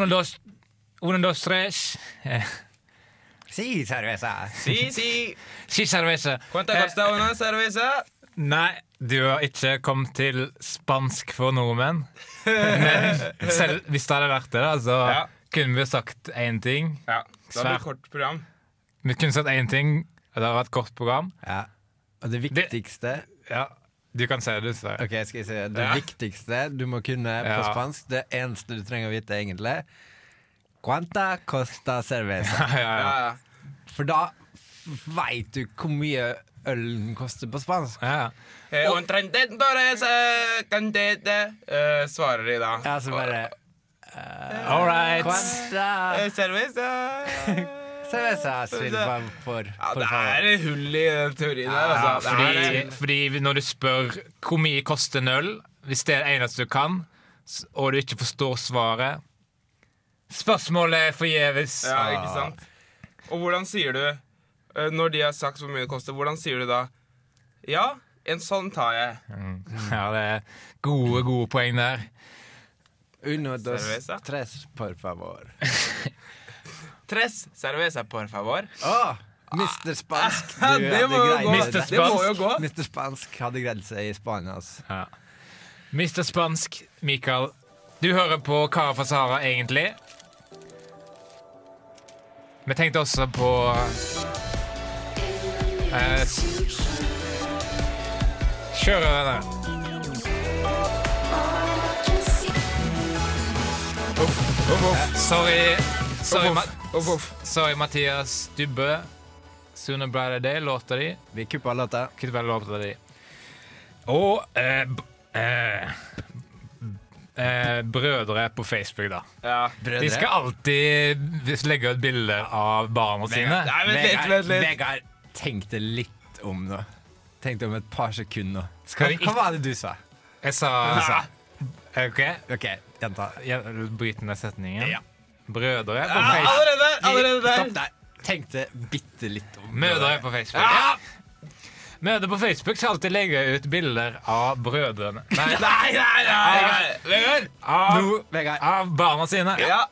Uno, dos, uno, dos, tres. Eh, Si cerveza. Si, si. Si cerveza. Quanta Eh, costa una cerveza? Nei, du har ikke kommet til spansk for nordmenn. Men selv hvis det hadde vært det, da, så Ja. kunne vi sagt én ting. Ja, Det hadde blitt det kort program. Vi kunne sagt én ting, og det hadde vært kort program. Ja. Og det viktigste Ja, Du kan si det, Så. Ok, skal jeg si Det Ja. viktigste du må kunne på Ja. spansk, det eneste du trenger å vite, egentlig Quanta costa cerveza? Ja, ja, Ja, ja. ja. For da veit du hvor mye ølen koster på spansk. ja, Og, Eh, eh, eh, svarer de da. Ja, så bare All right. Quanta Eh, cerveza cerveza silva for, Ja, det er et hull i den teorien der. Altså. Fordi, fordi når du spør hvor mye koster en øl, hvis det er det eneste du kan, og du ikke forstår svaret Spørsmålet er forgjeves. ja, ikke sant? Og hvordan sier du, eh, når de har sagt hvor mye det koster, hvordan sier du da Ja, en sånn tar jeg. Ja, det er gode, gode poeng der. Uno, dos, tres, por favor. Tres cerveza, por favor. Oh. Mr. Spansk. Du det hadde må jo greid gå. det. Mr. Det må jo gå. Mr. Spansk hadde greid seg i Spania. Altså. Ja. Mr. Spansk, Mikael. Du hører på Kara fra Sahara, egentlig. Vi tenkte også på eh, s- Uff, uff, uff. Sorry, sorry, Ma Uff, uff. sorry Mathias Dubbe. Sooner Brighter Day, låta di. Vi kuppa låta. Kupper låta di. Og eh, b eh, eh, brødre på Facebook, da. Ja. Brødre? De skal alltid legge ut bilder av barna sine. Nei, vent litt, vent litt. Vegard, tenk deg litt om nå. Tenk deg om et par sekunder. Skal Hva, vi hva var det du sa? Jeg sa sa. OK, OK, jeg ned setningen. Ja. Brødre på Ja, Facebook. allerede der! Allerede Stopp der. Tenkte bitte litt om. Mødre på Facebook. Ja. Mødre på Facebook skal alltid legge ut bilder av brødrene Nei, Nei, nei, nei! Vegard! av, no, Vegard. av barna sine. Ja.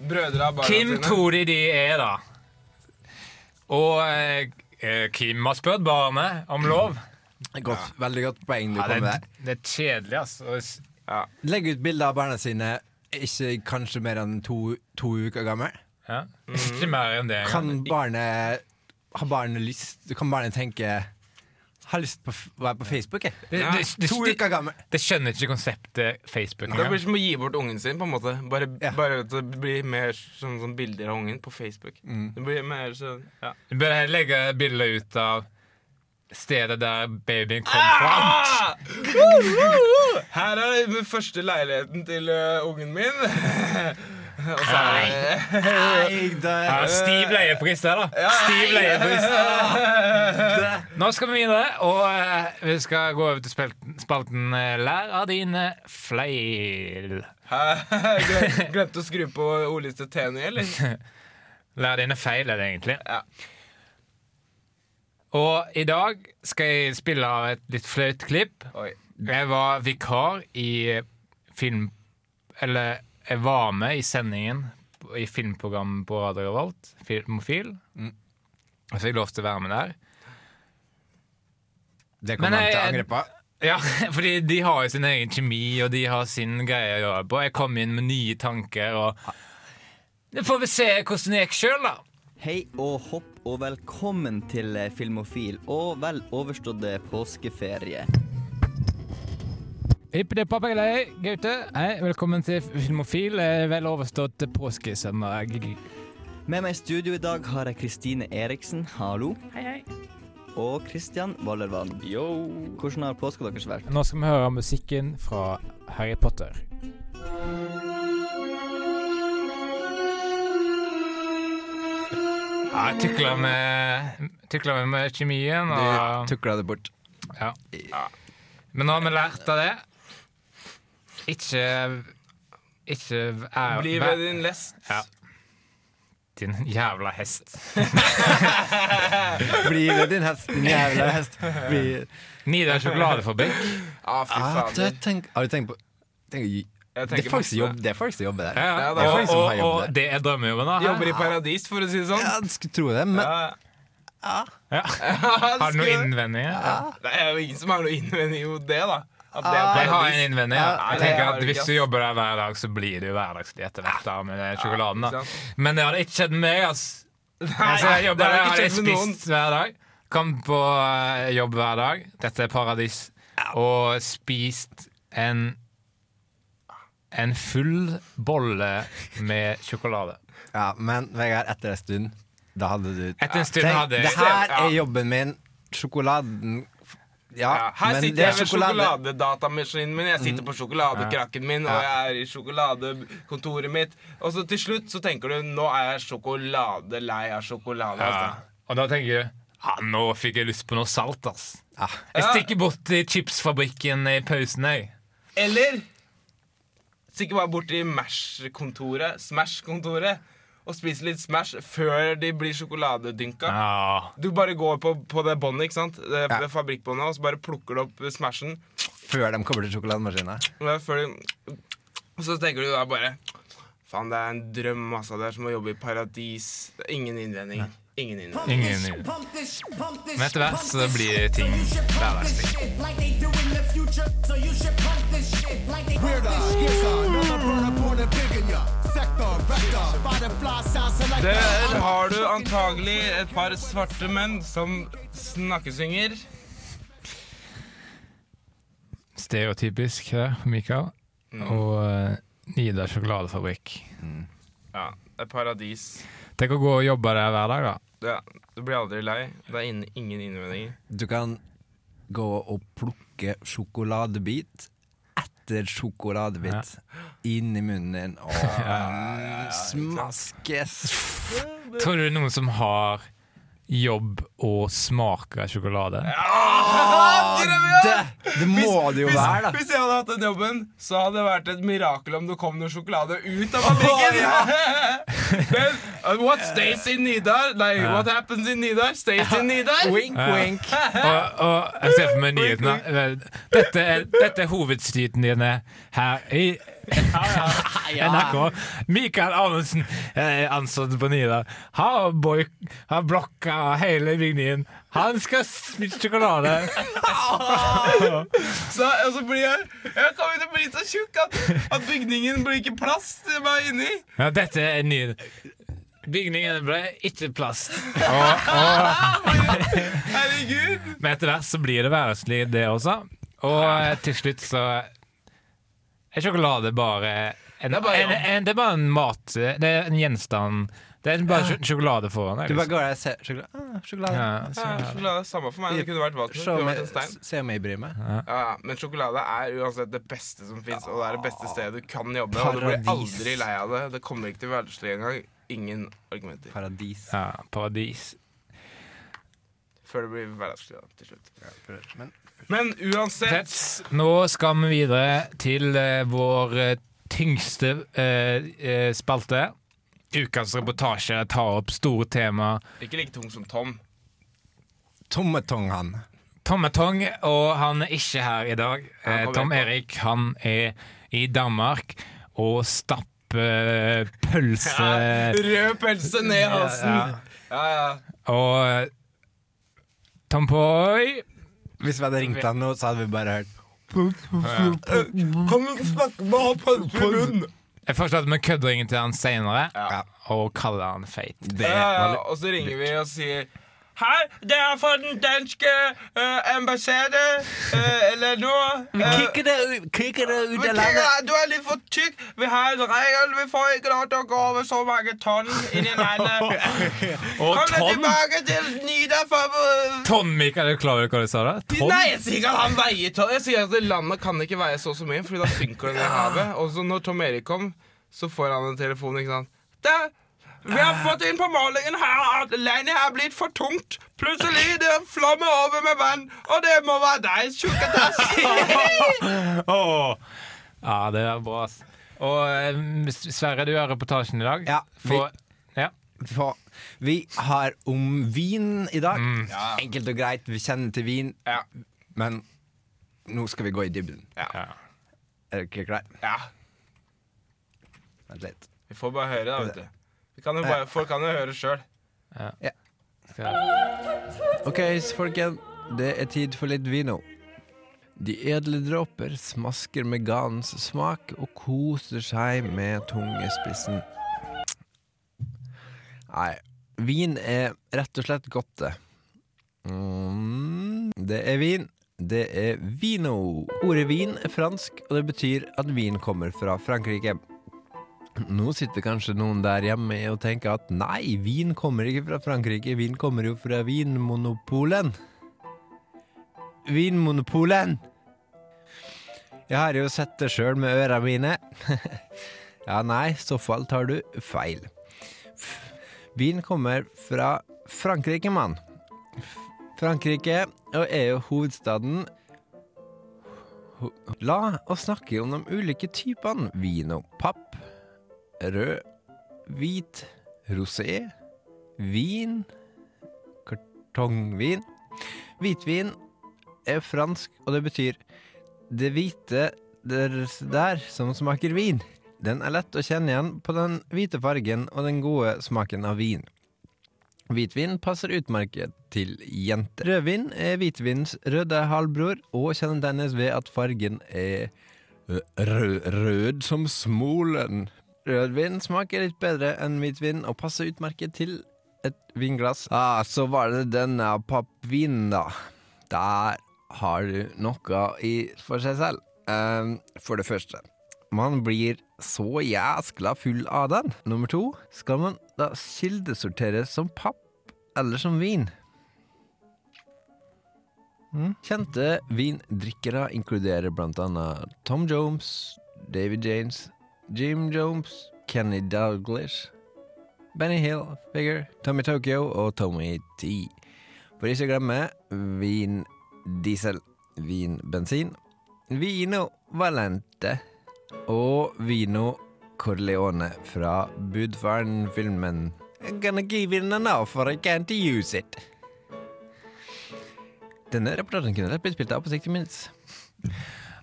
Brødre av barna Hvem sine. tror de de er, da? Og eh, eh, Kim har spurt barnet om lov. Godt, Veldig godt poeng du Ja, kom med. det er kjedelig, altså. Ja. Legg ut bilder av barna sine ikke kanskje mer enn to, to uker gammel. Ja. Ikke mer enn det. Kan barnet Har barnet lyst Kan barnet tenke Har lyst på å være på Facebook, jeg. Det, Ja. det, det, To uker gammel. det skjønner ikke konseptet Facebook Det blir som å gi bort ungen sin, på en måte. Bare, Ja. bare at det blir mer sånn, sånn bilder av ungen på Facebook. Mm. Det blir mer sånn ja. Du bør legge bilder ut av stedet der babyen kom fra. Ah! Her er den første leiligheten til uh, ungen min. Og så er stiv leiepris der, da. Stiv leiepris. Nå skal vi videre, og eh, vi skal gå over til spalten, spalten eh, Lær av dine fleil. Glemte å skru på ordliste T-ny, eller? Lær dine feil, er det egentlig. Ja. Og i dag skal jeg spille av et litt flaut klipp. Jeg var vikar i film... Eller jeg var med i sendingen i filmprogrammet på Radio Revolt, Filmofil. Mm. Jeg fikk lov til å være med der. Det kommer han til å angre på. Ja, fordi de har jo sin egen kjemi, og de har sin greie å gjøre på. Jeg kom inn med nye tanker, og Det får vi se hvordan det gikk sjøl, da. Hei og hopp og velkommen til eh, Filmofil og vel overståtte påskeferie. Hippidippapagalei, Gaute. Hei, velkommen til Filmofil. Eh, Vel overstått påskesøndag. Med meg i studio i dag har jeg Kristine Eriksen, hallo. Hei, hei. Og Kristian Wallervann. Yo. Hvordan har påska deres vært? Nå skal vi høre musikken fra Harry Potter. Ja, jeg tukla med, tukla med, med kjemien. Du Og, tukla det bort. ja. Men nå har vi lært av det. Ikke Ikke er, Bli ved din lest. Ja. Din jævla hest. Bli ved din hest, din jævla hest. Bli Nidar sjokoladefabrikk. Ah, fy ah, fader. du, Har du tenkt på tenk, å gi- Jeg Det er tenker folk som masse. det er folk som jobber der. Ja, ja. Ja, det er og, og, som og, og der. det er drømmejobben, da. Jobber i paradis, for å si det sånn. Ja, du skulle tro det, men Ja. Ja. Ja, Har du noen innvendinger? Det er jo ingen som har noen innvendinger mot det, da. At det er Ah, Jeg har en innvending. Ja. Jeg tenker at Hvis du jobber der hver dag, så blir det jo hverdagslig etter hvert da, med sjokoladen. da? Men det hadde ikke skjedd med meg. ass altså, jeg jobber der, hadde jeg spist hver dag. Kom på eh, jobb hver dag. Dette er paradis. Og spist en En full bolle med sjokolade. Ja, men Vegard, etter en stund, da hadde du Etter en stund hadde Det her er jobben min. Sjokoladen Ja, Ja, her men sitter det er jeg med sjokoladedatamaskinen min. Jeg sitter på sjokoladekrakken min, og jeg er i sjokoladekontoret mitt. Og så til slutt så tenker du nå er jeg sjokoladelei av sjokolade. Ja. Altså. Og da tenker du ja, nå fikk jeg lyst på noe salt. ass Ja. Jeg stikker bort til chipsfabrikken i pausen. jeg Eller stikker bare bort i Mash-kontoret, Smash-kontoret, og spiser litt Smash før de blir sjokoladedynka. Ja. Du bare går på, på det båndet, ikke sant? Det, Ja. det fabrikkbåndet, og så bare plukker du opp Smashen. Før de kommer til sjokolademaskinen. Og er Før de, og så tenker du da bare Faen, det er en drøm, altså. Det er som å jobbe i paradis. Ingen innvendinger. Ingen innvendinger. Ingen Men etter hvert så blir ting hverdagslig. Der har du antagelig et par svarte menn som snakkesynger. Stereotypisk det, Mikael. Og uh, Nida sjokoladefabrikk. Ja, det er paradis. Tenk å gå og jobbe der hver dag, da. Det, du blir aldri lei. Det er inn- ingen innvendinger. Du kan gå og plukke sjokoladebit etter sjokoladebit inn i munnen din og smaskes. Tror du det er noen som har jobb og av sjokolade? Det, det må det jo Hvis, være, da. hvis jeg hadde hatt den jobben, så hadde det vært et mirakel om det kom noe sjokolade ut av fabrikken. Men uh, what stays in Nidar? Like, What happens in Nidar, stays in Nidar. Wink, wink. Og, og jeg ser for meg nyhetene. Dette er, dette er dine her i NRK. Mikael Amundsen, eh, ansatt på Nida har, boy, har blokka hele bygningen. Han skal spise sjokolade. Så, og så blir jeg Jeg kommer til å bli så tjukk at, at bygningen blir ikke plass til meg inni. Ja, dette er ny Bygningen ble ikke. Og, og, Herregud. men etter hvert så blir det hverdagslig, det også. Og til slutt så er sjokolade bare en, Det er bare- en, en, det er bare en mat Det er en gjenstand. Det er bare ja. sjokolade foran deg. Du bare Liksom. går der og ser sjokolade. Ah, sjokolade. Ja, Ja, sjokolade samme for meg. Det kunne vært hva som helst. Se om kunne vært en jeg, stein. se om jeg bryr meg. Ja, ja, men sjokolade er uansett det beste som fins, og det er det beste stedet du kan jobbe. Og du blir aldri lei av det. Det kommer ikke til hverdagslig engang. Ingen argumenter. Paradis. ja, paradis. Før det blir hverdagslig da, til slutt. Ja, Men Men uansett Tets, nå skal vi videre til eh, vår eh, tyngste eh, eh, spalte. Ukas reportasje tar opp store tema. Ikke like tung som Tom. Tommetong, han. Tommetong, og han er ikke her i dag. Eh, Tom Erik han er i Danmark og stapper pølse Rød pølse ned i halsen. Ja, Ja, ja. Og eh, Tom Poi Hvis vi hadde ringt han nå, så hadde vi bare hørt Kan du ikke snakke med han pølse i munnen? Jeg foreslår at vi kødder ringen til han senere Ja. og kaller han feit. Det Ja, ja, var litt- og så ringer vi og sier Hei, det er fra den danske uh, ambassade. Uh, eller nå uh, Kikker det ut, kikker det ut av landet? Du er litt for tykk. Vi har en regel. Vi får ikke lov til å gå over så mange tonn inn i landet. Kom deg tilbake til Nida for Tonn, Mikael, er du klar over hva du sa da? Tonn? Nei, jeg sier ikke at han veier tonn. Jeg sier at landet kan ikke veie så og så mye, Fordi da synker det ned i havet. Og så når Tom Erik kom, så får han en telefon. ikke sant? Der, vi har fått inn på målingen her at landet er blitt for tungt. Plutselig det flommer over med vann, og det må være deg, tjukketass. Åh. Ja, det er bra. ass. Og eh, Sverre, du har reportasjen i dag. Ja, vi- For, ja. For vi har om vin i dag. Ja. Enkelt og greit, vi kjenner til vin, Ja. men nå skal vi gå i dybden. Ja. Er dere klare? ja. Vent litt. Vi får bare høre, da, vet du. Kan bare, folk kan jo høre sjøl. Skal- Ok, så folkens, det er tid for litt vino. De edle dråper smasker med ganens smak og koser seg med tungespissen. Nei, vin er rett og slett godt, det. Mm, det er vin. Det er vino. Ordet vin er fransk, og det betyr at vin kommer fra Frankrike. Nå sitter kanskje noen der hjemme og tenker at nei, vin kommer ikke fra Frankrike, vin kommer jo fra Vinmonopolen. Vinmonopolen! Jeg har jo sett det sjøl med øra mine. ja, nei, i så fall tar du feil. Vin kommer fra Frankrike, mann. Frankrike og er jo hovedstaden La oss snakke om de ulike typene og Papp, rød, hvit, rosé, vin, kartongvin. Hvitvin er fransk, og det betyr det hvite der, der som smaker vin. Den er lett å kjenne igjen på den hvite fargen og den gode smaken av vin. Hvitvin passer utmerket til jenter. Rødvin er hvitvinens røde halvbror, og kjennetegnes ved at fargen er rød, rød som smolen. Rødvin smaker litt bedre enn hvitvin, og passer utmerket til et vinglass. Ah, så var det denne pappvinen, da. Der har du noe i for seg selv. Um, for det første, man blir så jæskla full av den. Nummer to, skal man da kildesorteres som papp eller som vin? Mm. Kjente vindrikkere inkluderer blant annet Tom Jones, David James, Jim Jones, Kenny Douglas, Benny Hill, Figure, Tommy Tokyo og Tommy T. For ikke å glemme vin diesel, vin bensin, vino valente og vino Corleone fra Budfaren-filmen I'm gonna give it an offer, I can't use it. Denne reportasjen kunne blitt spilt av på 60 Minutes.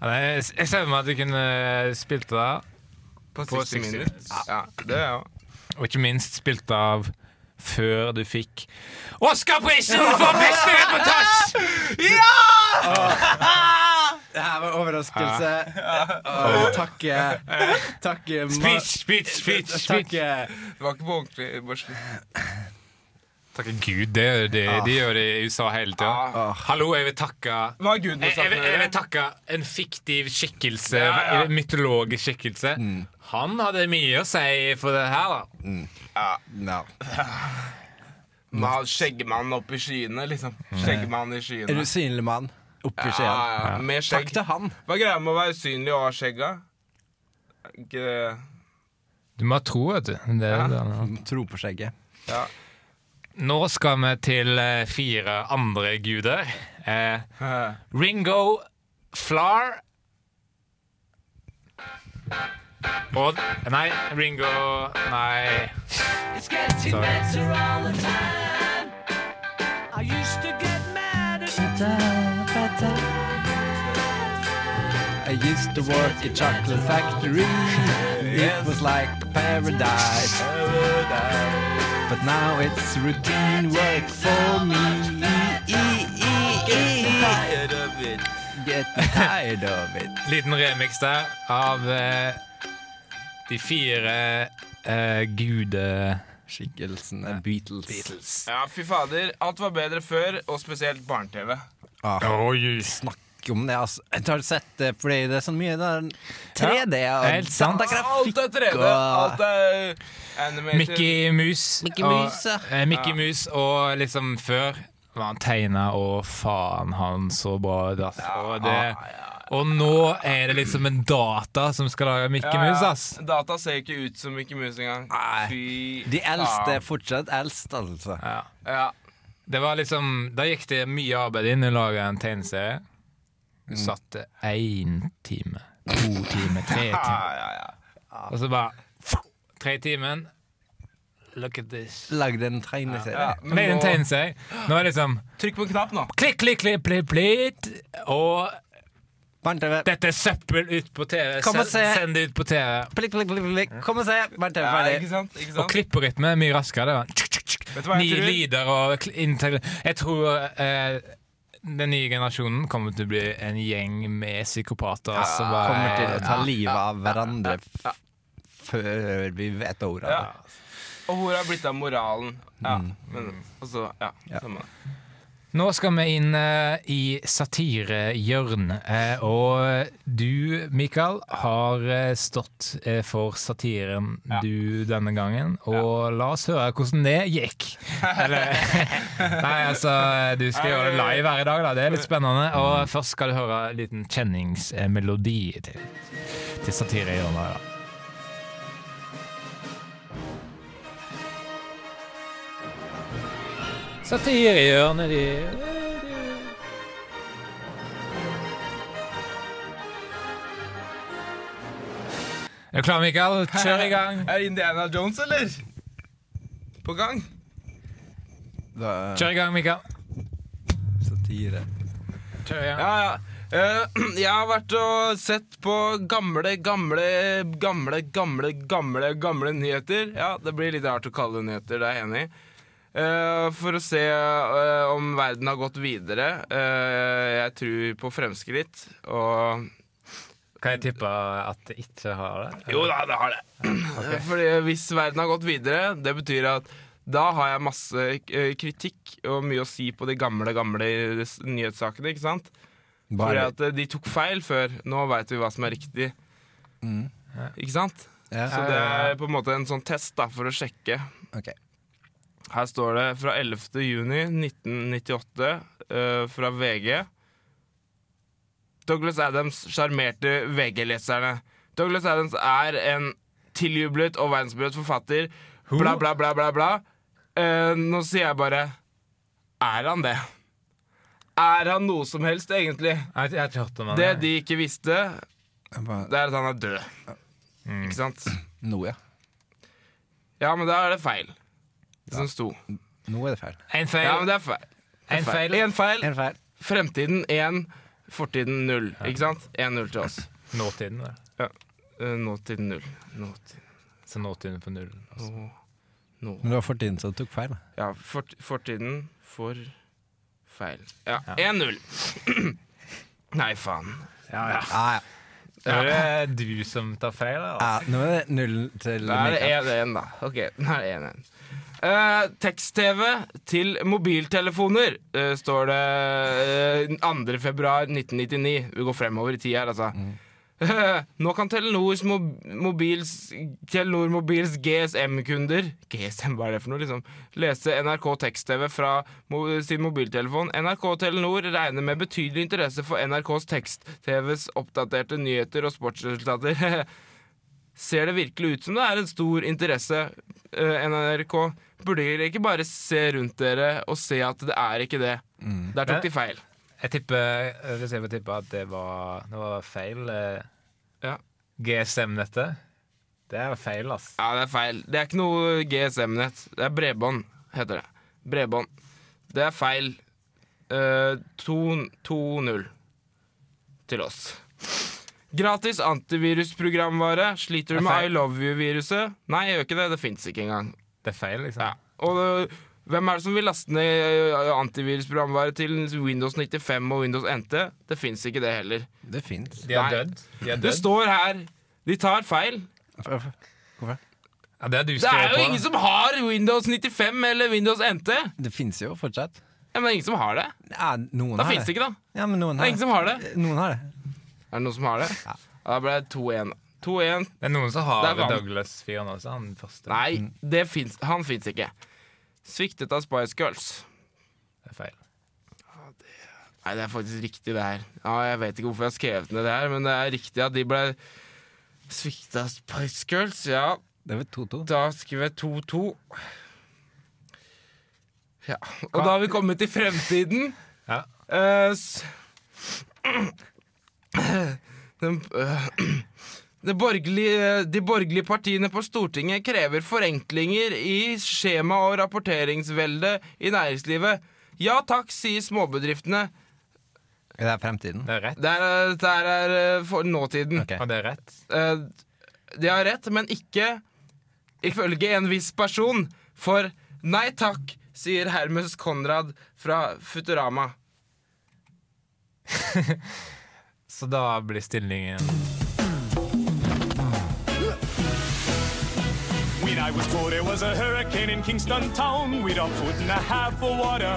Ja, Jeg ser for meg at du kunne spilt det, På På 60 60 minutter. Ja, det er jo og ikke minst spilt av før du fikk Oscar-prisen for beste reportasje! Det her var overraskelse. Og takk, takk Speech, speech, speech. speech. Takk, Det var ikke på ordentlig. Takke Gud. Det, gjør ah. de gjør det i USA hele tida. Ah. Hallo, jeg vil takke Hva har Gud jeg, jeg, vil- jeg vil takke en fiktiv skikkelse, Ja, ja. mytologisk skikkelse. Han hadde mye å si for det her, da. no. Man har Skjeggemannen opp i skyene, liksom. Skjeggmannen i skyene. En usynlig mann oppi Ja, skjeen. ja, med skjegg. Takk til han. Hva er greia med å være usynlig og ha skjegg, da? Ikke Du må ha tro, vet du. Det Ja. det. Tro på skjegget. Ja. Nå skal vi til eh, fire andre guder. Eh, Ringo Flar Og Nei, Ringo Nei. Sorry. better all the time. I used to get mad I used to work at chocolate factory. It was like paradise. paradise. But now it's routine work for me. Getting tired of it. Liten remix der av uh, de fire uh, gude... Skikkelsene Beatles. ja, fy fader. Alt var bedre før, og spesielt barne-TV. Ah, Oh, snakk om det, altså. Jeg har sett det fordi det er så mye der 3D og helt sant. Alt er 3D. og- Alt er animated. Mickey Mouse. Mickey og- ja. eh, Mickey Mus, og liksom før var han tegna, og faen, han så bra ut. Og, det, og nå er det liksom en data som skal lage Mickey Ja, ja. Mus, ass. Data ser ikke ut som Mickey Mouse engang. Nei. Fy De eldste er fortsatt eldst, altså. Ja. Ja. Det var liksom Da gikk det mye arbeid inn i å lage en tegneserie. Du Mm. satte én time, to timer, tre Ja, timer. ja, ja. Og så bare Tre timen. Look at this. Lagde en tegneserie. ja. Men en nå, tegneserie. Nå er det liksom trykk på en knapp nå. Klikk, klikk, klikk, plitt, plitt. Og Barne-TV. Dette er søppel ut på TV. Kom og Send, se. send det ut på TV. Plikk, plikk, plikk, plikk. Kom og se! Barne-TV Ja, ferdig. ikke sant? Ikke Og sant? klipperytme er mye raskere. Det var tsk, tsk, tsk. Du hva jeg Nye tror? lyder og kl- inntil Jeg tror eh, den nye generasjonen kommer til å bli en gjeng med psykopater som bare Kommer til å ta livet av hverandre f- før vi vet ordet. Ja. Og hvor har blitt av moralen? Ja, Mm. men altså, ja, Ja. samme det. Nå skal vi inn uh, i satirehjørnet. Uh, og du, Mikael, har uh, stått for satiren Ja. du denne gangen. Og la oss høre hvordan det gikk. Eller Nei, altså, du skal gjøre det live her i dag, da. Det er litt spennende. Og først skal du høre en liten kjenningsmelodi til, til satirehjørnet. Da. Satirehjørnet de Er du klar, Mikael? Kjør i gang. Er Indiana Jones, eller? På gang? Da, Kjør i gang, Mikael. satire. Kjør i gang. Ja, ja. Uh, jeg har vært og sett på gamle, gamle, gamle, gamle, gamle gamle nyheter. Ja, Det blir litt rart å kalle det nyheter, det er jeg enig i. Eh, for å se uh, om verden har gått videre. Uh, jeg tror på fremskritt, og Kan jeg tippe at det ikke har det? Jo da, det har det. Fordi hvis verden har gått videre, det betyr at da har jeg masse kritikk og mye å si på de gamle, gamle nyhetssakene, ikke sant? Bare. Bare at de tok feil før. Nå veit vi hva som er riktig. Mm. Ikke sant? ja. Så det er på en måte en sånn test da, for å sjekke. Ok. Her står det fra 11. juni 1998 eh, fra VG. Douglas Adams sjarmerte VG-leserne. Douglas Adams er en tiljublet og verdensberømt forfatter. Bla, bla, bla, bla, bla. Uh, nå sier jeg bare Er han det? Er han noe som helst, egentlig? Jeg, jeg Det det. de ikke visste, Bare- det er at han er død. Ikke sant? Noe, ja. Ja, men da er det feil. Det som sto. Nå er det feil. En feil. Ja, men det er feil. En feil. En feil. En feil. Fremtiden 1, fortiden 0. Ikke sant? 1-0 til oss. Nåtiden. da. Eh, Nåtiden 0. Nåtiden. Så nåtiden på null. Altså. Nå. Nå. Men det var fortiden som tok feil. da. Ja, fort, fortiden for feil. Ja, Ja. 1-0. Nei, faen. Ja, ja. Ja, ja. Er det du som tar feil, eller? Ja, nå er det null til Da er Mikael. det 1-1, da. Ok, nå er det 1-1. Eh, Tekst-TV til mobiltelefoner, eh, står det eh, 2. februar 1999. Vi går fremover i tid her, altså. Nå kan Telenors mob mobils, Telenor Mobils GSM-kunder GSM, hva er det for noe? liksom Lese NRK tekst-TV fra mo sin mobiltelefon. NRK Telenor regner med betydelig interesse for NRKs tekst-TVs oppdaterte nyheter og sportsresultater. Ser det virkelig ut som det er en stor interesse, eh, NRK? Burde dere ikke bare se rundt dere og se at det er ikke det? Mm. Der tok de feil. Jeg tipper, hvis jeg får tippe at det var, det var feil eh, Ja. GSM-nettet. Det er feil, ass. Ja, det er feil. Det er ikke noe GSM-nett. Det er bredbånd, heter det. Bredbånd. Det er feil. Eh, 2-0 til oss. Gratis antivirusprogramvare. Sliter du med. I love you-viruset? Nei, jeg gjør ikke det. Det fins ikke engang. Det er feil, liksom. Ja. Og øh, hvem er det som vil laste ned øh, antivirusprogramvare til Windows 95 og Windows NT? Det fins ikke det heller. Det fins. De er dødd. De Det står her. De tar feil. Ja, det er du Det er jo på. ingen da. som har Windows 95 eller Windows NT. Det fins jo fortsatt. Ja, men det er ingen som har det. Ja, noen Da har fins det ikke, da. Ja, men noen har Det er har ingen som har det. Noen har det. Er det noen som har det? Ja. Da ble det 2-1. 2-1. Det er noen som har Det er. Douglas-fyren også, han første. Nei, det finnes, han fins ikke. Sviktet av Spice Girls. Det er feil. Nei, det er faktisk riktig, det her. Ja, Jeg vet ikke hvorfor jeg har skrevet ned det her, men det er riktig at de ble svikta av Spice Girls. Ja, Det er vel 2-2. da skriver jeg 2-2. Ja, og da har vi kommet til fremtiden. Ja. Uh, s- Den, øh, borgerlige, de borgerlige partiene på Stortinget krever forenklinger i skjema- og rapporteringsveldet i næringslivet. Ja takk, sier småbedriftene. Er det fremtiden? Det er rett. Det er, det er, eh, for nåtiden. Okay. Og det er rett. Eh, de har rett, men ikke ifølge en viss person. For nei takk, sier Hermes Konrad fra Futurama. Så da blir stillingen I was four, there was a hurricane in Kingston town with a foot and a half of water.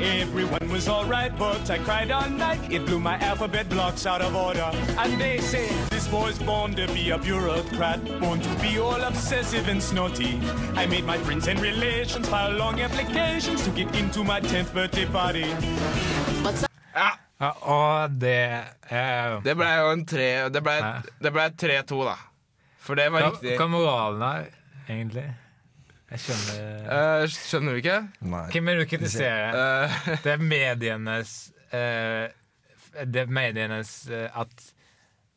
Everyone was alright, but I cried all night. It blew my alphabet blocks out of order. And they say this boy's born to be a bureaucrat, born to be all obsessive and snotty. I made my friends and relations file long applications to get into my 10th birthday party. Ja, ja, Og det er det ble jo en tre Det ble, Hæ? det ble 3-2, da. For det var Hva riktig. hva er moralen her, egentlig? Jeg skjønner uh, skjønner du ikke? Nei. Hvem er det du kritiserer? Uh, Det er medienes uh, Det er medienes eh, at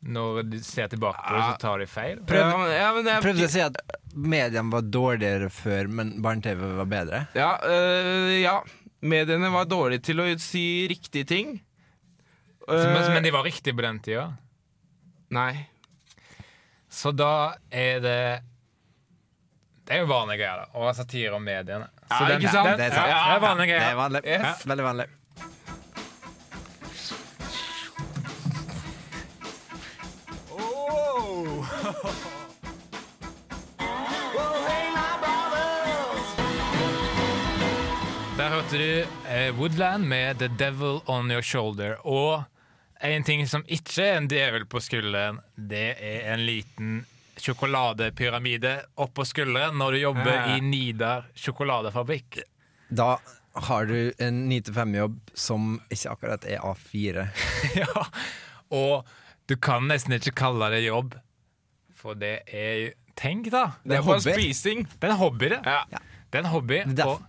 når du ser tilbake på det, så tar de feil. ja, men- ja, men jeg, Prøvde å si at mediene var dårligere før, men barne-TV var bedre. Ja, ja. Mediene var dårlige til å si riktige ting. Men, men de var riktige på den tida. Nei. Så da er det Det er jo vanlige greier, da. Og satire om mediene. Så Ja, ikke sant? Den, Det er ja, sant. det er vanlige Det er vanlig. Yes. Veldig vanlig. Der hørte du eh, Woodland med The Devil On Your Shoulder. Og en ting som ikke er en djevel på skulderen, det er en liten sjokoladepyramide oppå skulderen når du jobber Ja. i Nidar sjokoladefabrikk. Da har du en 9-5-jobb som ikke akkurat er A4. ja. Og du kan nesten ikke kalle det jobb, for det er jo Tenk, da! Det er er bare spising. Det er en hobby, det. Ja. Det er en hobby. Det er Og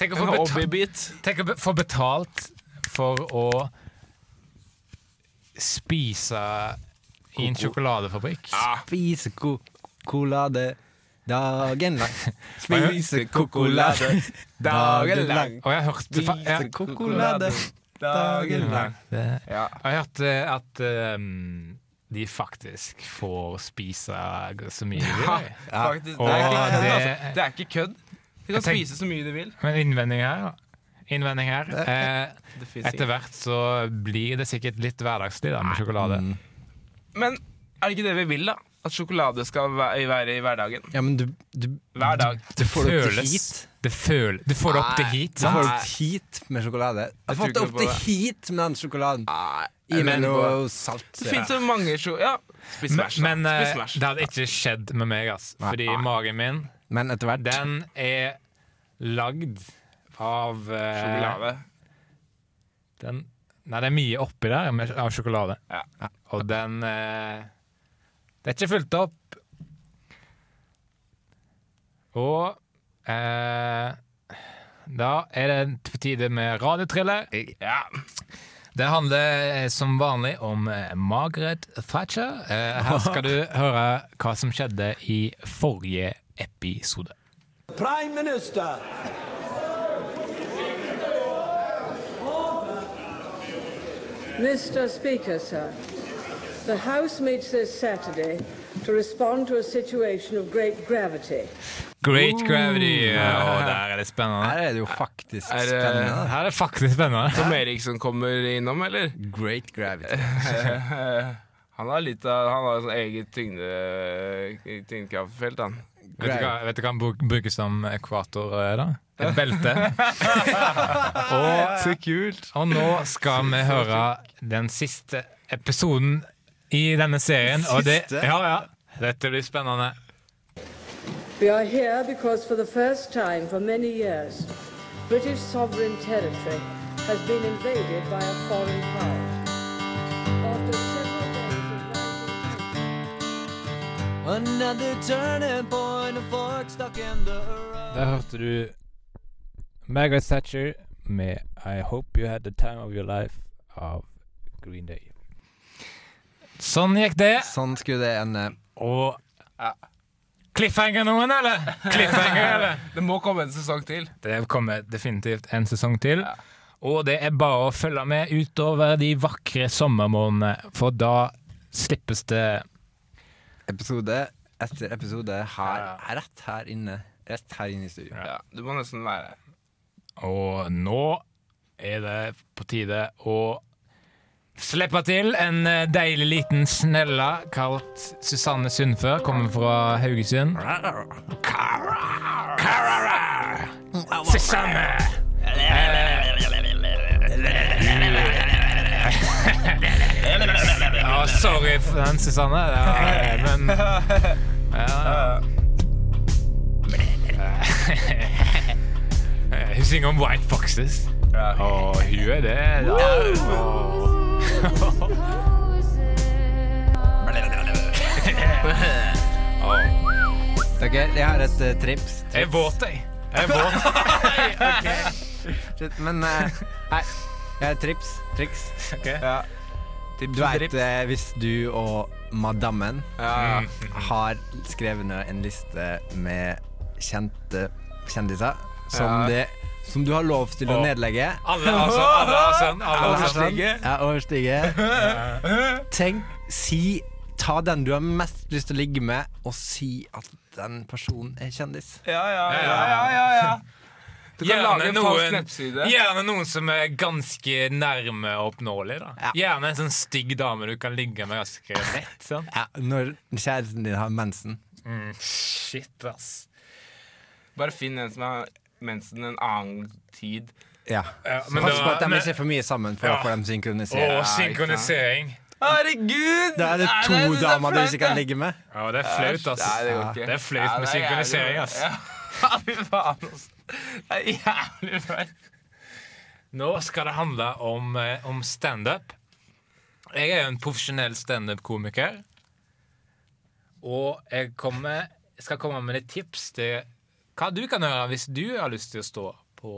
tenk å få betalt, tenk å få betalt for å spise i en sjokoladefabrikk. Spise kokolade dagen lang. Spise kokolade dagen lang. Og jeg hørte Spise kokolade dagen lang. Ja. jeg har hørt eh, at um, de faktisk får spise så mye de Ja, vil. faktisk. Og Det er ikke kødd, det- altså. Det er ikke kødd. De kan tenk- spise så mye de vil. Men innvending her, da. Innvending her. Eh, etter hvert så blir det sikkert litt hverdagslig da, med sjokolade. Mm. Men er det ikke det vi vil, da? At sjokolade skal være i hverdagen? Ja, men du, du Hver dag. Du får det opp til hit. Det føl, du får det opp til Nei. hit, Du får det opp hit med sjokolade. Jeg har fått det opp til det. hit med den sjokoladen. Nei, I med noe salt. Det fins så mange sjo... Ja. Spis Men, Smash. men eh, det hadde ikke skjedd med meg, ass. Nei. Fordi magen min, Men etter hvert den er lagd av uh, Sjokolade. Den, nei, det er mye oppi der med, av sjokolade. Ja. Og den eh, Det er ikke fulgt opp. Og eh, da er det på tide med radiotriller. Ja. Det handler eh, som vanlig om eh, Margaret Thatcher. Eh, her skal du høre hva som skjedde i forrige episode. Prime Minister. Mr. Speaker, sir, the House meets this Saturday to respond to a situation of great gravity. Great Gravity. Ja, og der er det spennende. Her er det jo faktisk Er det- spennende. Her er det faktisk spennende. Tom Eriksson kommer innom, eller? Great gravity. Han har litt av Han har sånn eget tyngde, tyngdekraftfelt, han. Vet du, hva, vet du hva han brukes som ekvator, eh, da? Et belte. og, Så kult. og nå skal vi høre den siste episoden i denne serien. Og det, ja, ja. Dette blir spennende. We are here because for the first time for many years, British sovereign territory has been invaded by a foreign power. After several days of Another turning point, a fork stuck in the road. Der hørte du Margaret Thatcher med I Hope You Had The Time Of Your Life av Green Day. Sånn gikk det. Sånn skulle det ende. Og Cliffhanger noen, eller? Cliffhanger, eller? Det må komme en sesong til. Det kommer definitivt en sesong til. Og det er bare å følge med utover de vakre sommermånedene, for da slippes det Episode etter episode her, rett her inne. Rett her inne i studio. Ja, du må nesten være her. Og nå er det på tide å slippe til en eh, deilig liten snella kalt Susanne Sundfør. Kommer fra Haugesund. Susanne! Ja, sorry for den, Susanne. Ja, men ja. Hun synger om White Foxes. Og hun er det. da. Ok, jeg har et uh, trips. Jeg er våt, jeg. Jeg er våt. Shit, Men uh, nei, jeg har et trips. Triks. Ja. Du vet uh, hvis du og madammen Ja, har skrevet ned en liste med kjente kjendiser som, Ja. det, som du har lov til å nedlegge. Alle. Overstige. Ja, overstige. Tenk, si Ta den du har mest lyst til å ligge med, og si at den personen er kjendis. ja, ja, ja, ja, ja, ja. Du kan Gjerne lage en falsk nettside. gjerne noen som er ganske nærme oppnåelig. da Ja. Gjerne en sånn stygg dame du kan ligge med ganske lett. Sånn. Ja, når kjæresten din har mensen. Mm, shit, ass. Bare finn en som har mensen en annen tid. Ja. Ja, Men Pass på at de men- ikke er for mye sammen, for Ja. å få dem synkronisert. Å, synkronisering. Herregud! Da er det Nei, to det er damer du ikke kan ligge med. Ja, det er flaut, ass. Nei, det Ja, det er flaut med er synkronisering, ass. Ja, fy faen, ass. Det er jævlig flaut. Nå skal det handle om, eh, om standup. Jeg er jo en profesjonell standup-komiker. Og jeg kommer, skal komme med litt tips til hva du kan gjøre hvis du har lyst til å stå på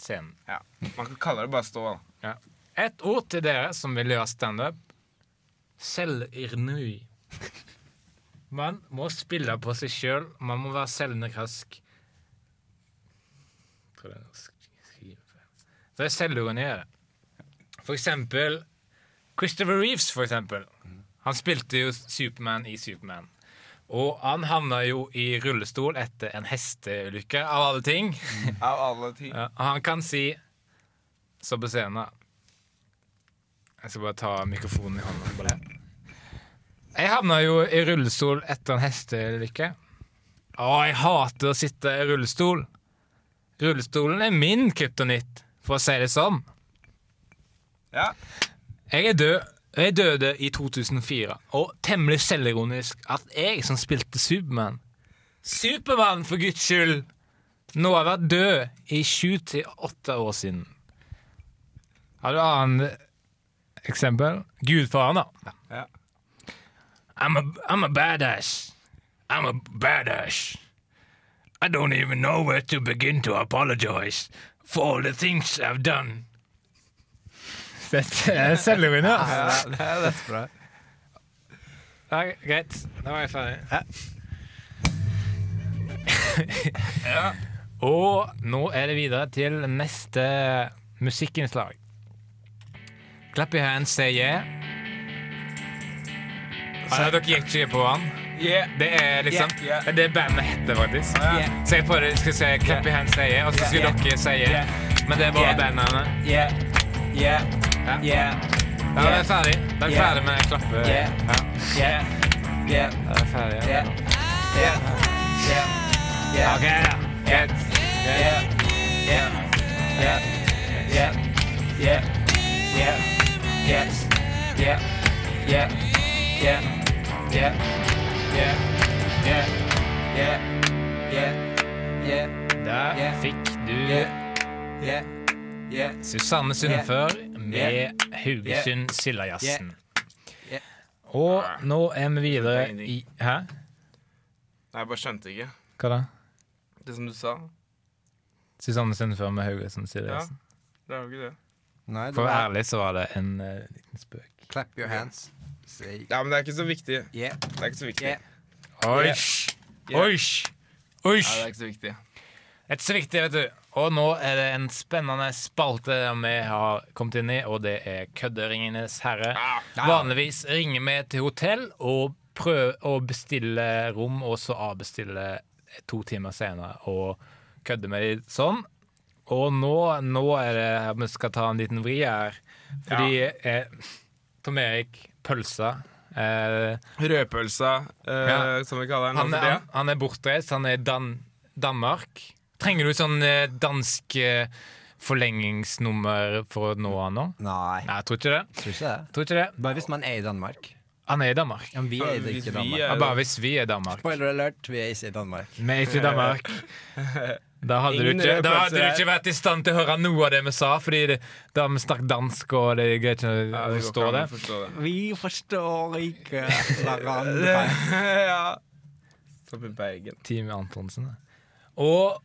scenen. Ja. Man kan kalle det bare stå. da. Ja. Et ord til dere som vil gjøre standup. Selvironi. Man må spille på seg sjøl. Man må være selvnerask. Tror det er selvironi. For eksempel Christopher Reeves, for eksempel. Han spilte jo Superman i Superman. Og han havna jo i rullestol etter en hesteulykke, av alle ting. Av alle ting. Ja, han kan si så på scenen Jeg skal bare ta mikrofonen i hånda. Jeg havna jo i rullestol etter en hesteulykke. Å, jeg hater å sitte i rullestol. Rullestolen er min kryptonitt, for å si det sånn. Ja. Jeg er død. Jeg døde i 2004, og temmelig selvironisk at jeg som spilte Supermann Supermann, for guds skyld! Nå har jeg vært død i sju til åtte år siden. Har du annet eksempel? Gudfaren, da. Ja. I'm a, I'm a badass. I'm a badass. I don't even know where to begin to apologize for all the things I've done. Dette er selvironi, altså. det er bra. Ja, greit. Da var jeg ferdig. Og nå er det videre til neste musikkinnslag. Clap your hands, say yeah. Så dere gikk ikke på han? Yeah. Det er liksom Yeah, yeah. Det bandet heter, faktisk. Ja. Så jeg prøvde, skal si clap your hands, say yeah, og så skulle Yeah. dere si yeah. Men det er bare Yeah. bandnavnet. Yeah. Yeah. Ja. Yeah. Ja, da er ferdig. Da er ferdig med klappe. Yeah. Ja, Yeah. Yeah. da er ferdig. Yeah. Yeah. Yeah. Yeah. Ok. Greit. Yeah. Yeah. Yeah. Yeah. Yeah. Yeah. Yeah. Yeah. Yeah. Yeah. Yeah. Yeah. Yeah. Yeah. Yeah. Yeah. Der fikk du. Susanne Sundfør med Haugesund Sildajazzen. Yeah. Og nå er vi videre i Hæ? Nei, jeg bare skjønte ikke Hva da? det som du sa. Susanne Sundfør med Haugesund Sildajazzen. Det er jo ikke det. Nei, det For å være ærlig så var det en uh, liten spøk. clap your hands. Say Ja, men det er ikke så viktig. yeah. Det er ikke så viktig. Yeah. Oish! Yeah. Oish! Oish! Ja, det er ikke så viktig. Det er ikke så viktig, vet du. Og nå er det en spennende spalte vi har kommet inn i, og det er Kødderingenes herre. Vanligvis ringer vi til hotell og prøver å bestille rom, og så avbestille to timer senere og kødde med dem sånn. Og nå, nå er det vi skal ta en liten vri her, fordi eh, Tom Erik Pølsa eh, Rødpølsa, eh, Ja. som vi kaller den. han, tida. han, han er bortreist, han er i Dan Danmark. Trenger du sånn eh, dansk eh, forlengingsnummer for å nå han nå? Nei, Nei, jeg tror ikke det. tror ikke det. Tror ikke det. Bare hvis man er i Danmark. Han er i Danmark. Ja, vi er ikke i Danmark. er- Ja, bare hvis vi er i Danmark. Spoiler alert, vi er ikke i Danmark. Vi er ikke i Danmark. Da hadde, du ikke, da hadde du ikke vært i stand til å høre noe av det vi sa, fordi det, da vi snakket dansk, og det er greit ikke å det går forstå det. det. Vi forstår ikke hverandre. ja. Som i Bergen. Team Antonsen. ja. Og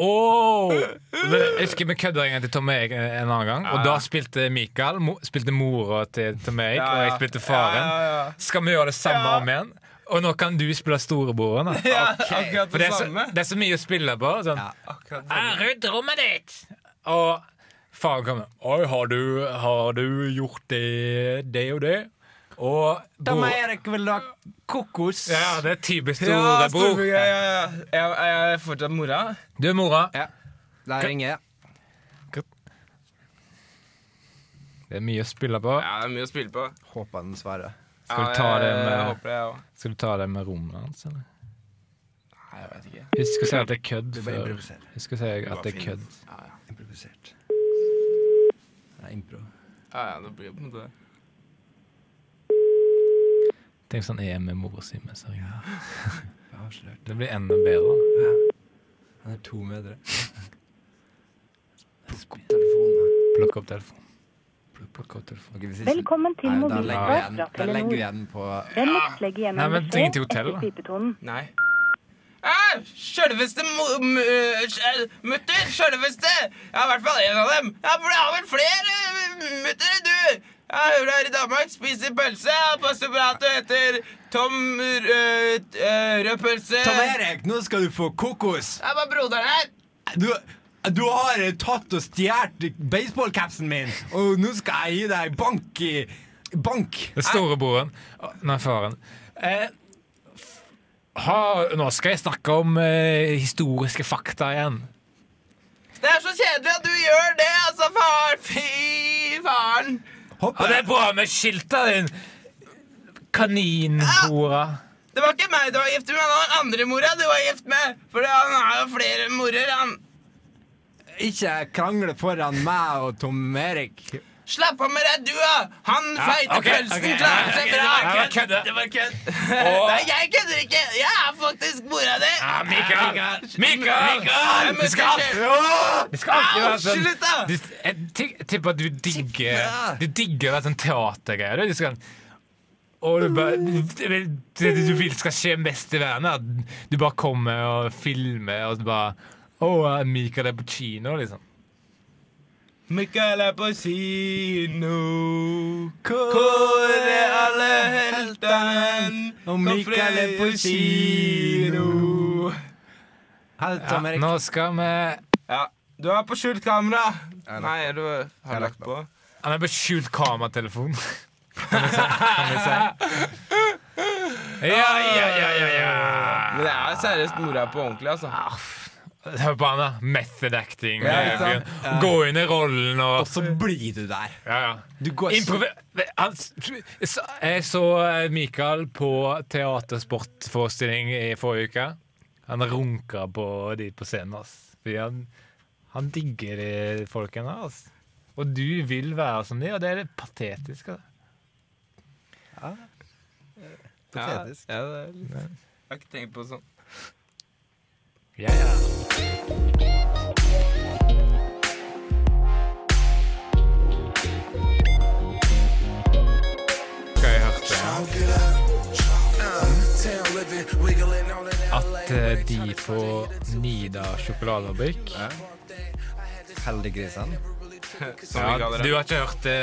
Oh! Jeg husker vi kødda en gang til Tom Erik en annen gang, og da spilte Mikael spilte mora til Tom Ja, og jeg spilte faren. Skal vi gjøre det samme om igjen? Og nå kan du spille storebroren. akkurat For det er, så, det er så mye å spille på. Sånn. Ja. Akkurat det «Jeg samme. har Rydde rommet ditt! Og faren kommer. Oi, har du, har du gjort det, det og det? Og Da må bror- Erik vel ha kokos. Ja, det er typisk Ja, storebror. storebror, ja, ja, ja. Jeg, jeg er fortsatt mora. Du er mora. Ja. Der ringer jeg. Det er mye å spille på. Ja, det er mye å spille på. Håper den svarer. Skal du ta Ja, det med- Jeg. Skal du ta det med rommet hans, eller? Nei, jeg vet ikke. Husk å si at det er kødd. Før. Husk å si at det er kødd. Improvisert. Det er impro. Ja, ja, det blir på en måte det. Tenk sånn er med mora si. med seg. Jeg avslørt. Det blir enda bedre. Han er to meter. Plukk opp telefonen. Plukk opp telefonen. Plukk opp telefonen. Ok, ikke- Velkommen til Nei, da legger vi mobilsvar da legger vi igjen på Vennligst legg igjen Nei, en men ring til beskjed hotellet, etter pipetonen. Nei. Ah, Sjølveste øh, mutter! Sjølveste! Ja, i hvert fall en av dem. Ja, for det har vel flere muttere, mutter enn du! Ja, er her i Danmark, spiser pølse. Passer på at du heter Tom Rød, Rød Pølse. Tom Erik, nå skal du få kokos! Det er bare broderen her. Du, du har tatt og stjålet baseballcapsen min, og nå skal jeg gi deg bank i Bank! Det storebroren. Nei, faren. Eh, ha, nå skal jeg snakke om eh, historiske fakta igjen. Det er så kjedelig at du gjør det, altså, far. Fy faren. Ja, det er bra med skilta din! Kaninhora. Det var ikke meg du var gift med, det var andre mora du var gift med. For han har jo flere morer, han. Ikke krangle foran meg og Tom Erik. Slapp av med deg, du, da! Han feite okay, pølsen okay, klarer seg bra. Det var kødd. Det var kødd. Og- Nei, jeg kødder ikke. Jeg er faktisk mora di. Ja, Mikael! Mikael! Mikael! Det skal alltid, ikke være sånn slutt, da! Jeg tipper at du digger Du digger sånn teatergreier. Du, Du skal og du, bare, det du vil skal skje mest i verden, er at du bare kommer og filmer, og så bare Å, Mikael er på kino, liksom. Mikael er på kino. Hvor er alle heltene? Og Mikael er på kino. Ja, nå skal vi Ja, du er på skjult kamera. Nei, du har lagt på. Han er på skjult kameratelefon. Kan vi se? Kan vi se? Ja, ja, ja, ja, ja. Men det er seriøst mora på ordentlig, altså. Hør på han, da. Method acting. Ja, ja. Gå inn i rollen og Og så blir du der. Ja, ja. Du går Improvi han, jeg så Michael Mikael på teatersportforestilling i forrige uke. Han runka på de på scenen. ass. Fordi han, han digger de folkene. ass. Og du vil være som de, og det er litt patetisk. Ja. Patetisk. Ja, det er litt. Jeg har ikke tenkt på sånn. Ja, ja. Jeg hørte At eh, de på Nida sjokoladefabrikk Heldiggrisene. Ja, du har ikke hørt det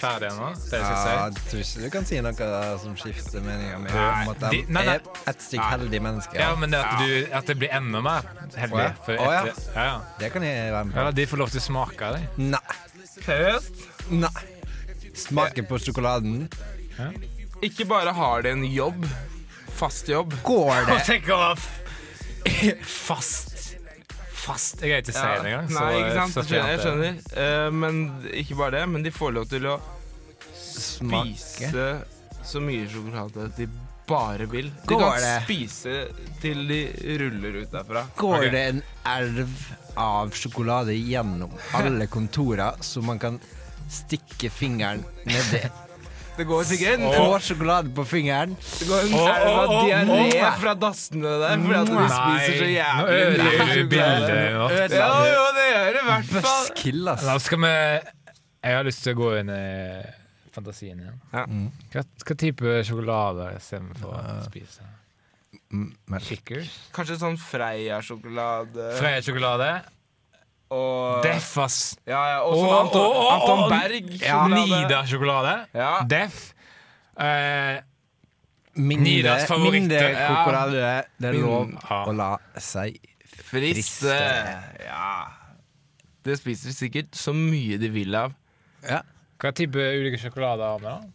ferdig ennå? Det jeg Ja, skal tror ikke du kan si noe som skifter meninga mi Nei, om at de de- nei, nei. er et stykk heldig menneske. Ja, men det at, du, at det blir enda mer heldig. For Å, ja. etter, ja, ja. Det kan jeg være med Ja, de får lov til å smake av det. Nei. Seriøst? Nei. Smake på sjokoladen. Ikke bare har de en jobb, fast jobb. Går det Tenk å ha fast Fast Jeg greier ikke å si Ja, det engang. Nei, ikke sant? så Jeg skjønner. Jeg er skjønner. Eh, men ikke bare det, men de får lov til å smake? spise så mye sjokolade de bare vil. De Går kan det? spise til de ruller ut derfra. Går Ok. det en elv av sjokolade gjennom alle kontorer, så man kan stikke fingeren nedi? Det går sikkert en, Får sjokolade på fingeren. det går en Å, elv av å, å, diaré fra dassene der fordi at du Nei, spiser så nå jævlig ødelegger mye du sjokolade. bildet nå. Ja, jo, det gjør det i hvert fall. Buzzkill, ass. Da skal vi Jeg har lyst til å gå inn i fantasien igjen. Ja. Hva, hva type sjokolade istedenfor å spise? Mm. Kickers? Kanskje sånn Freia-sjokolade Freia-sjokolade. Og Deff, ass. Ja, ja, og sånn Anton, å, å, Anton Berg-sjokolade. Nida-sjokolade. Ja. Deff. Eh, Minde, Nidas favoritter. minde Ja. Det er lov å la seg Friste. Ja. Det spiser sikkert så mye de vil av. Ja. hva tipper ulike sjokolader har med, da?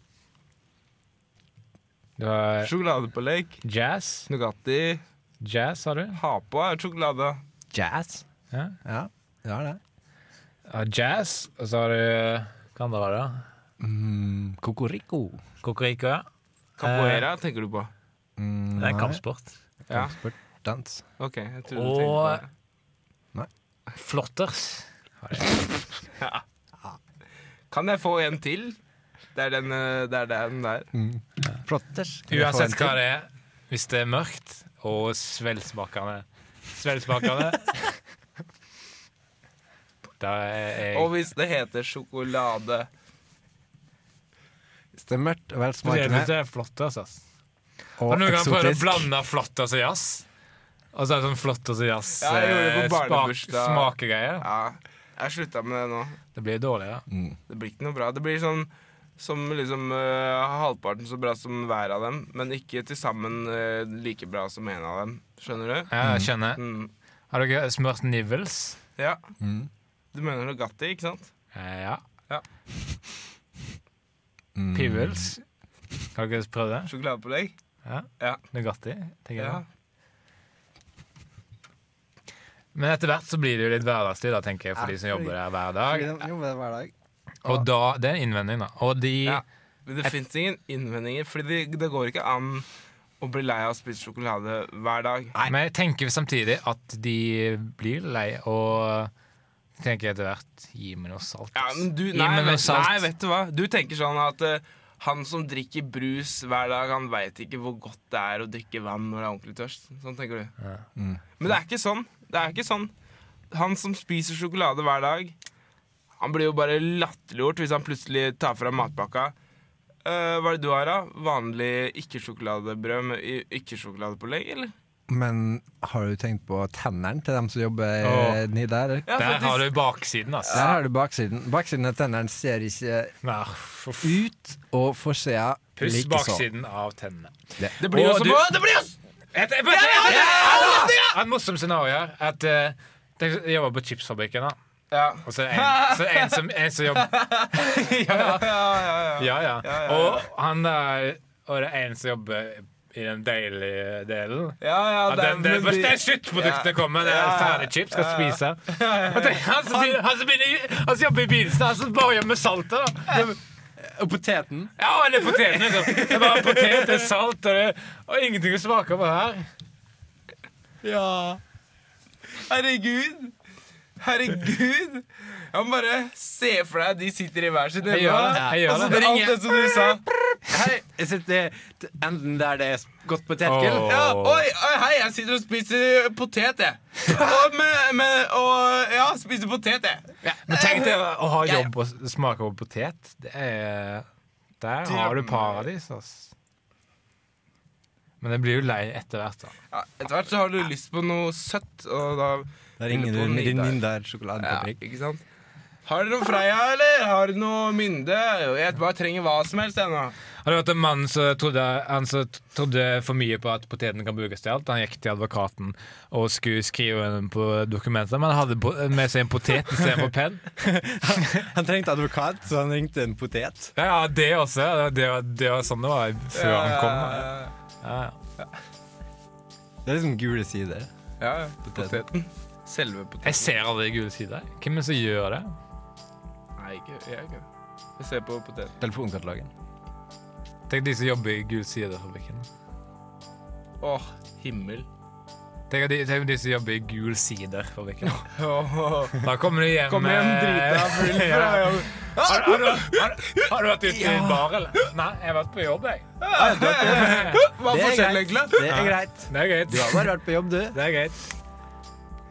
Du har Sjokoladepålegg, jazz. Nugatti Jazz har du. Ha på er sjokolade. Jazz. Ja. Ja, det er det. Ja, jazz, og så har du Hva var det? da? Mm, Kokoriko. Cocorico, ja. Capoeira tenker du på? Mm, Det er kampsport. Ja, Kampsport. Dans. ok. Jeg tror du Og- tenkte på det. Flotters. Kan jeg få en til? Det er den, eh, det er den der. Flotters. Kan få en Uansett hva det er, hvis det er mørkt og svelsmakende Svelsmakende Da er Og hvis det heter sjokolade Hvis det er mørkt og velsmakende det er flott, altså. og Har du noen gang prøvd å blande flott og jazz? Og så er det sånn flott og jazz Ja, eh, smak- smakegreier. Ja, jeg slutta med det nå. Det blir dårlig, ja. mm. Det blir ikke noe bra. Det blir sånn som liksom uh, halvparten så bra som hver av dem, men ikke til sammen uh, like bra som en av dem. Skjønner du? Ja, Jeg skjønner. Mm. Har dere smurt nivels? Ja. Mm. Du mener Nugatti, ikke sant? Eh, Ja. Mm. Pivels? Kan dere prøvd det? Sjokoladepålegg? Ja. Ja. Nugatti? tenker Ja. jeg. Men etter hvert så blir det jo litt hverdagslig, da, tenker jeg, for de som jobber der hver dag. De jobber hver dag. Og da, Det er en innvending, da. Og de Ja. Men det fins ingen innvendinger, for det, det går ikke an å bli lei av å spise sjokolade hver dag. Nei. Men jeg tenker samtidig at de blir lei, og tenker etter hvert Gi meg noe salt. Ja, men du, Gi nei, meg noe vet, salt. nei, vet du hva? Du tenker sånn at uh, han som drikker brus hver dag, han veit ikke hvor godt det er å drikke vann når det er ordentlig tørst. Sånn tenker du. Mm. Men det er ikke sånn. Det er ikke sånn. Han som spiser sjokolade hver dag, han blir jo bare latterliggjort hvis han plutselig tar fra matpakka. Uh, hva er det du har, da? Vanlig ikke-sjokoladebrød med ikke-sjokoladepålegg, eller? Men har du tenkt på tennene til dem som jobber eh, nedi der? Ja, Der har du baksiden, altså. Der har du baksiden. Baksiden av tennene ser ikke Nei, ut, og forsida likeså. baksiden av tennene. Det blir jo som Det blir jo Et, et, et, et, et, et morsomt scenario her. At Jeg jobber på chipsfabrikken, da. Ja. Og så er det en, så er en, som, en som jobber ja, ja. Ja, ja, ja. ja, ja. ja, ja. Og han der Og det er en som jobber i den deilige delen. Ja, ja, Ja, den, den, den, de- det er sluttproduktet kommer. Det er Ja, ja. ferdig chips, skal spise. Han som jobber i begynnelsen, han som bare gjør med saltet. da Og poteten. Ja, eller poteten. Liksom. Det er bare potet, det er salt, og, det, og ingenting å smake på her. Ja. Herregud. Herregud. Jeg må bare se for deg de sitter i hver sin Jeg gjør det. Jeg gjør Og så det. alt det som du sa. Hei, jeg sitter i enden der det er godt potetgull. Oh. Ja, oi, oi, hei, jeg sitter og spiser potet, jeg. Og, med, med, og ja, spiser potet, jeg. Men tenk deg å ha jobb og smake på potet. Det er Der har du paradis, ass. Men det blir jo lei etter hvert. da Ja, etter hvert så har du lyst på noe søtt, og da Da ringer du På med din der Nindar ja. Ikke sant? Har dere noe Freia, eller? Har dere noe Mynde? Jeg bare trenger hva som helst, ennå. Har du hørt en mann som trodde, han som trodde for mye på at poteten kan brukes til alt? Han gikk til advokaten og skulle skrive den på dokumentet, men han hadde med seg en potet istedenfor penn. Han trengte advokat, så han ringte en potet. Ja, ja, det også. Det var, det var sånn det var før han kom. Ja, ja. Det er liksom gule sider. Ja, ja. Poteten. Selve poteten. Jeg ser aldri gule sider. Hvem er det som gjør det? Jeg, jeg. Ikke. Jeg ser på poteten. Telefonkatalogen. Tenk de som jobber i Gul side-fabrikken. Åh, himmel. Tenk de, tenk de som jobber i Gul sider-fabrikken. Da kommer de hjem Kom hjem eh, drita full ja. fra jobb. har, har, du, har, har du vært ute i bar, eller? Nei, jeg har vært på jobb, jeg. Hva er Det forskjellen, egentlig? Det er greit. Det er greit. Du har bare vært på jobb, du. Det er greit.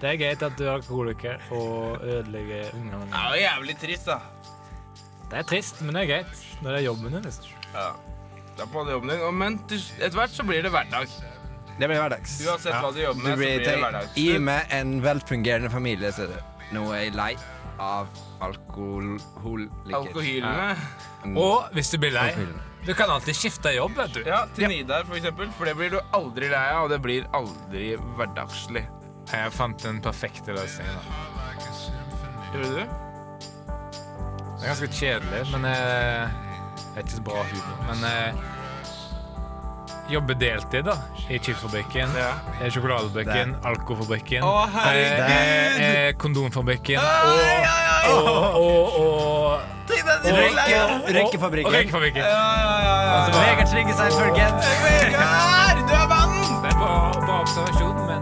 Det er greit at du er alkoholiker og ødelegger ungene. Det er jo jævlig trist, da. Det er trist, men det er greit. Når det er jobben din. Liksom. Ja. Det er på en jobben din. Men etter hvert så blir det hverdag. Det blir hverdags. Uansett hva du jobber Du med, så blir blir det hverdags. hverdag. Gi meg en velfungerende familie, sier du. Nå er jeg lei av alkoholiker. Alkohylene. Ja. Og hvis du blir lei, du kan alltid skifte jobb, vet du. Ja, til Nidar, for eksempel. For det blir du aldri lei av, og det blir aldri hverdagslig. Jeg fant den perfekte løsningen. da. Gjorde du? Det er ganske kjedelig, men eh, det er ikke så bra humor. Men eh, jobbe deltid da, i chipsfabrikken, Ja. sjokoladefabrikken, alkofabrikken, Å, herregud! eh, eh, kondomfabrikken og, og, og, og, Tenk deg de og, og, Røykefabrikken. røykefabrikken. Ja, ja, ja, ja. Altså, Vegard Tryggeseid, folkens. Vegard, du er mannen! Det er bra, bra observasjon, men